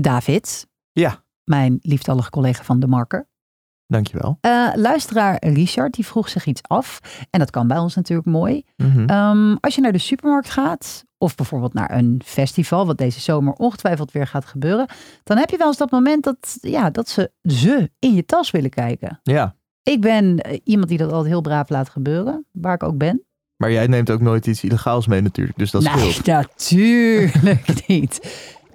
David, Ja, mijn liefdallige collega van De Marker. dankjewel. Eh, luisteraar Richard, die vroeg zich iets af. En dat kan bij ons natuurlijk mooi. Mhm. Ehm, als je naar de supermarkt gaat, of bijvoorbeeld naar een festival, wat deze zomer ongetwijfeld weer gaat gebeuren, dan heb je wel eens dat moment dat, ja, dat ze ze in je tas willen kijken. Ja, Ik ben eh, iemand die dat altijd heel braaf laat gebeuren, waar ik ook ben. maar jij neemt ook nooit iets illegaals mee natuurlijk, dus dat nee, scheelt. natuurlijk niet.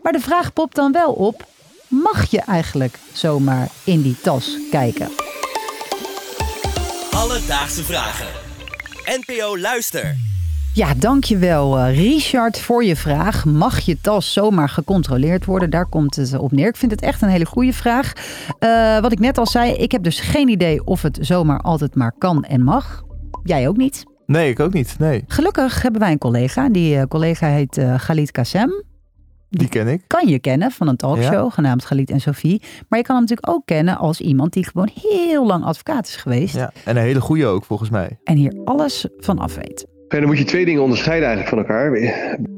Maar de vraag popt dan wel op, mag je eigenlijk zomaar in die tas kijken? Alledaagse vragen. NPO Luister. Ja, dankjewel eh, Richard voor je vraag. Mag je tas zomaar gecontroleerd worden? Daar komt het op neer. Ik vind het echt een hele goede vraag. Eh, wat ik net al zei, ik heb dus geen idee of het zomaar altijd maar kan en mag. Jij ook niet. Nee, ik ook niet. Nee, Gelukkig hebben wij een collega. Die eh, collega heet eh Galit Kassem. Die ken ik. Kan je kennen van een talkshow Ja. genaamd Galit en Sophie. Maar je kan hem natuurlijk ook kennen als iemand die gewoon heel lang advocaat is geweest. Ja, en een hele goede ook volgens mij. En hier alles van af weet. En dan moet je twee dingen onderscheiden eigenlijk van elkaar.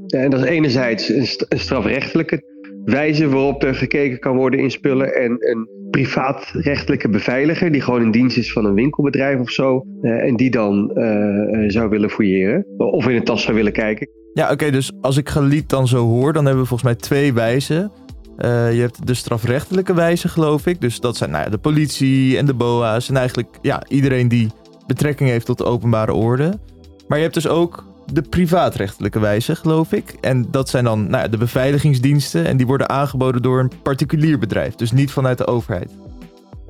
En dat is enerzijds een, st- een strafrechtelijke wijze waarop er gekeken kan worden in spullen. En een privaatrechtelijke beveiliger die gewoon in dienst is van een winkelbedrijf of zo. eh, en die dan eh, eh, zou willen fouilleren. Of in een tas zou willen kijken. Ja, oké, dus als ik Galiet dan zo hoor, dan hebben we volgens mij twee wijzen. Eh, je hebt de strafrechtelijke wijze, geloof ik. Dus dat zijn nou ja, de politie en de BOA's. En eigenlijk ja, iedereen die betrekking heeft tot de openbare orde. Maar je hebt dus ook de privaatrechtelijke wijze, geloof ik. En dat zijn dan nou ja, de beveiligingsdiensten. En die worden aangeboden door een particulier bedrijf. Dus niet vanuit de overheid.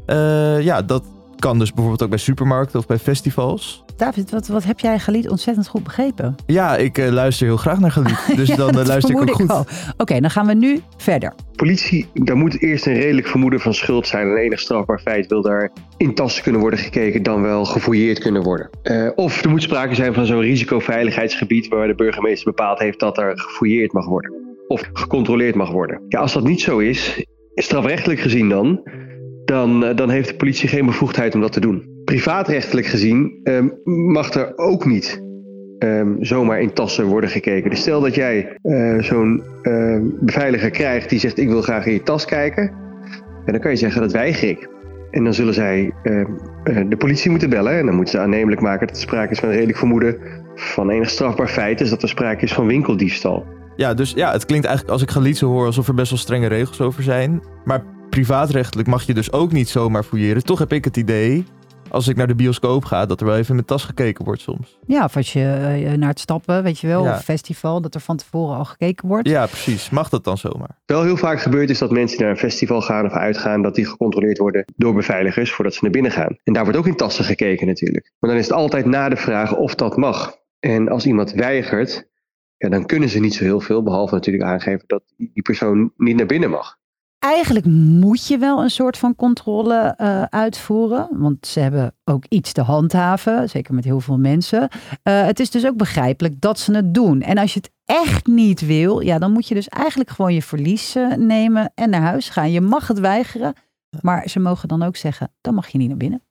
Eh, ja, dat kan dus bijvoorbeeld ook bij supermarkten of bij festivals. David, wat, wat heb jij Galit ontzettend goed begrepen? Ja, ik eh, luister heel graag naar Galiet. Dus dan eh, luister ik ook goed. Oké, dan gaan we nu verder. Politie, daar moet eerst een redelijk vermoeden van schuld zijn. En enig strafbaar feit wil daar in tassen kunnen worden gekeken, dan wel gefouilleerd kunnen worden. Eh, of er moet sprake zijn van zo'n risicoveiligheidsgebied waar de burgemeester bepaald heeft dat er gefouilleerd mag worden. Of gecontroleerd mag worden. Ja, als dat niet zo is, strafrechtelijk gezien dan, dan, eh, dan heeft de politie geen bevoegdheid om dat te doen. Privaatrechtelijk gezien ehm, mag er ook niet ehm, zomaar in tassen worden gekeken. Dus stel dat jij eh, zo'n ehm, beveiliger krijgt die zegt ik wil graag in je tas kijken. En dan kan je zeggen dat weiger ik. En dan zullen zij eh, de politie moeten bellen. En dan moeten ze aannemelijk maken dat er sprake is van redelijk vermoeden van enig strafbaar feit. Dus dat er sprake is van winkeldiefstal. Ja, dus ja, het klinkt eigenlijk als ik Galiet zo hoor alsof er best wel strenge regels over zijn. Maar privaatrechtelijk mag je dus ook niet zomaar fouilleren. Toch heb ik het idee, als ik naar de bioscoop ga, dat er wel even in mijn tas gekeken wordt soms. Ja, of als je eh, naar het stappen, weet je wel, Ja. of festival, dat er van tevoren al gekeken wordt. Ja, precies. Mag dat dan zomaar? Wel heel vaak gebeurt is dat mensen die naar een festival gaan of uitgaan, dat die gecontroleerd worden door beveiligers voordat ze naar binnen gaan. En daar wordt ook in tassen gekeken natuurlijk. Maar dan is het altijd na de vraag of dat mag. En als iemand weigert, ja, dan kunnen ze niet zo heel veel, behalve natuurlijk aangeven dat die persoon niet naar binnen mag. Eigenlijk moet je wel een soort van controle eh, uitvoeren, want ze hebben ook iets te handhaven, zeker met heel veel mensen. Eh, het is dus ook begrijpelijk dat ze het doen. En als je het echt niet wil, ja, dan moet je dus eigenlijk gewoon je verlies eh, nemen en naar huis gaan. Je mag het weigeren, maar ze mogen dan ook zeggen, dan mag je niet naar binnen.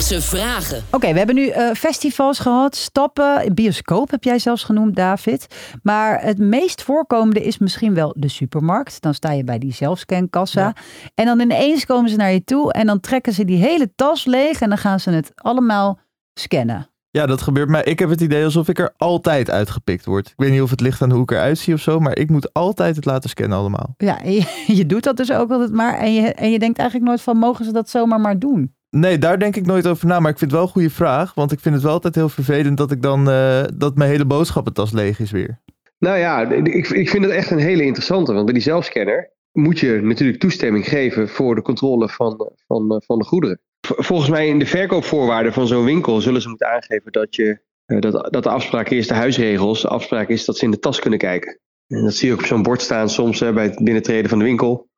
Alledaagse vragen. Oké, we hebben nu eh, festivals gehad, stappen, bioscoop heb jij zelfs genoemd, David. Maar het meest voorkomende is misschien wel de supermarkt. Dan sta je bij die zelfscankassa. En dan ineens komen ze naar je toe en dan trekken ze die hele tas leeg en dan gaan ze het allemaal scannen. Ja, dat gebeurt mij. Ik heb het idee alsof ik er altijd uitgepikt word. Ik weet niet of het ligt aan hoe ik eruit zie of zo, maar ik moet altijd het laten scannen allemaal. Ja, je, je doet dat dus ook altijd maar. En je, en je denkt eigenlijk nooit van, mogen ze dat zomaar maar doen? Nee, daar denk ik nooit over na, maar ik vind het wel een goede vraag. Want ik vind het wel altijd heel vervelend dat ik dan, eh, dat mijn hele boodschappentas leeg is weer. Nou ja, ik, ik vind het echt een hele interessante, want bij die zelfscanner moet je natuurlijk toestemming geven voor de controle van, van, van de goederen. Volgens mij in de verkoopvoorwaarden van zo'n winkel zullen ze moeten aangeven dat, je, eh, dat, dat de afspraak is, de huisregels, de afspraak is dat ze in de tas kunnen kijken. En dat zie je ook op zo'n bord staan soms hè, bij het binnentreden van de winkel.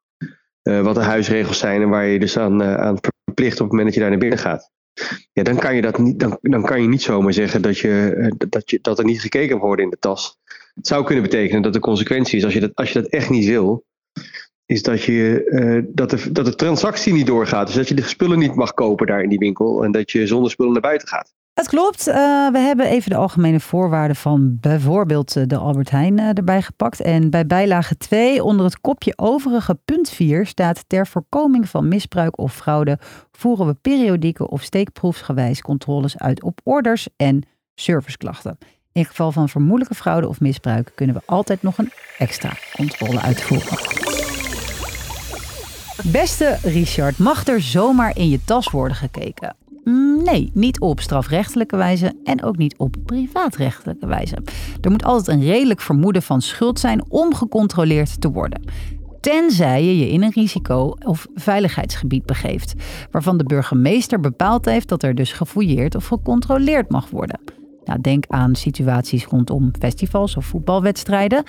Eh, wat de huisregels zijn en waar je dus aan, eh, aan verplicht op het moment dat je daar naar binnen gaat. Ja, dan kan je, dat niet, dan, dan kan je niet zomaar zeggen dat, je, eh, dat, je, dat er niet gekeken wordt in de tas. Het zou kunnen betekenen dat de consequentie is, als je dat, als je dat echt niet wil, is dat, je, dat, de, dat de transactie niet doorgaat. Dus dat je de spullen niet mag kopen daar in die winkel en dat je zonder spullen naar buiten gaat. Het klopt. Uh, we hebben even de algemene voorwaarden van bijvoorbeeld de Albert Heijn uh, erbij gepakt. En bij bijlage 2 onder het kopje overige punt 4 staat ter voorkoming van misbruik of fraude voeren we periodieke of steekproefsgewijs controles uit op orders en serviceklachten. In geval van vermoedelijke fraude of misbruik kunnen we altijd nog een extra controle uitvoeren. Beste Richard, mag er zomaar in je tas worden gekeken? Nee, niet op strafrechtelijke wijze en ook niet op privaatrechtelijke wijze. Er moet altijd een redelijk vermoeden van schuld zijn om gecontroleerd te worden. Tenzij je je in een risico- of veiligheidsgebied begeeft, waarvan de burgemeester bepaald heeft dat er dus gefouilleerd of gecontroleerd mag worden. Nou, denk aan situaties rondom festivals of voetbalwedstrijden.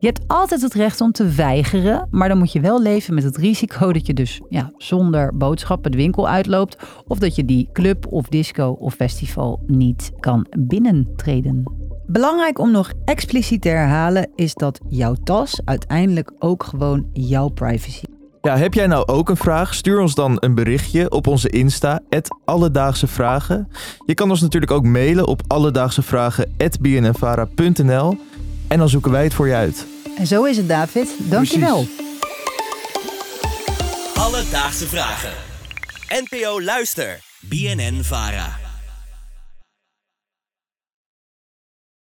Je hebt altijd het recht om te weigeren, maar dan moet je wel leven met het risico dat je dus ja, zonder boodschappen de winkel uitloopt of dat je die club of disco of festival niet kan binnentreden. Belangrijk om nog expliciet te herhalen is dat jouw tas uiteindelijk ook gewoon jouw privacy. Ja, heb jij nou ook een vraag? Stuur ons dan een berichtje op onze Insta, Alledaagse Vragen. Je kan ons natuurlijk ook mailen op alledaagsevragen.bnnvara.nl en dan zoeken wij het voor je uit. En zo is het, David. Dankjewel. Alledaagse Vragen. NPO Luister. BNN Vara.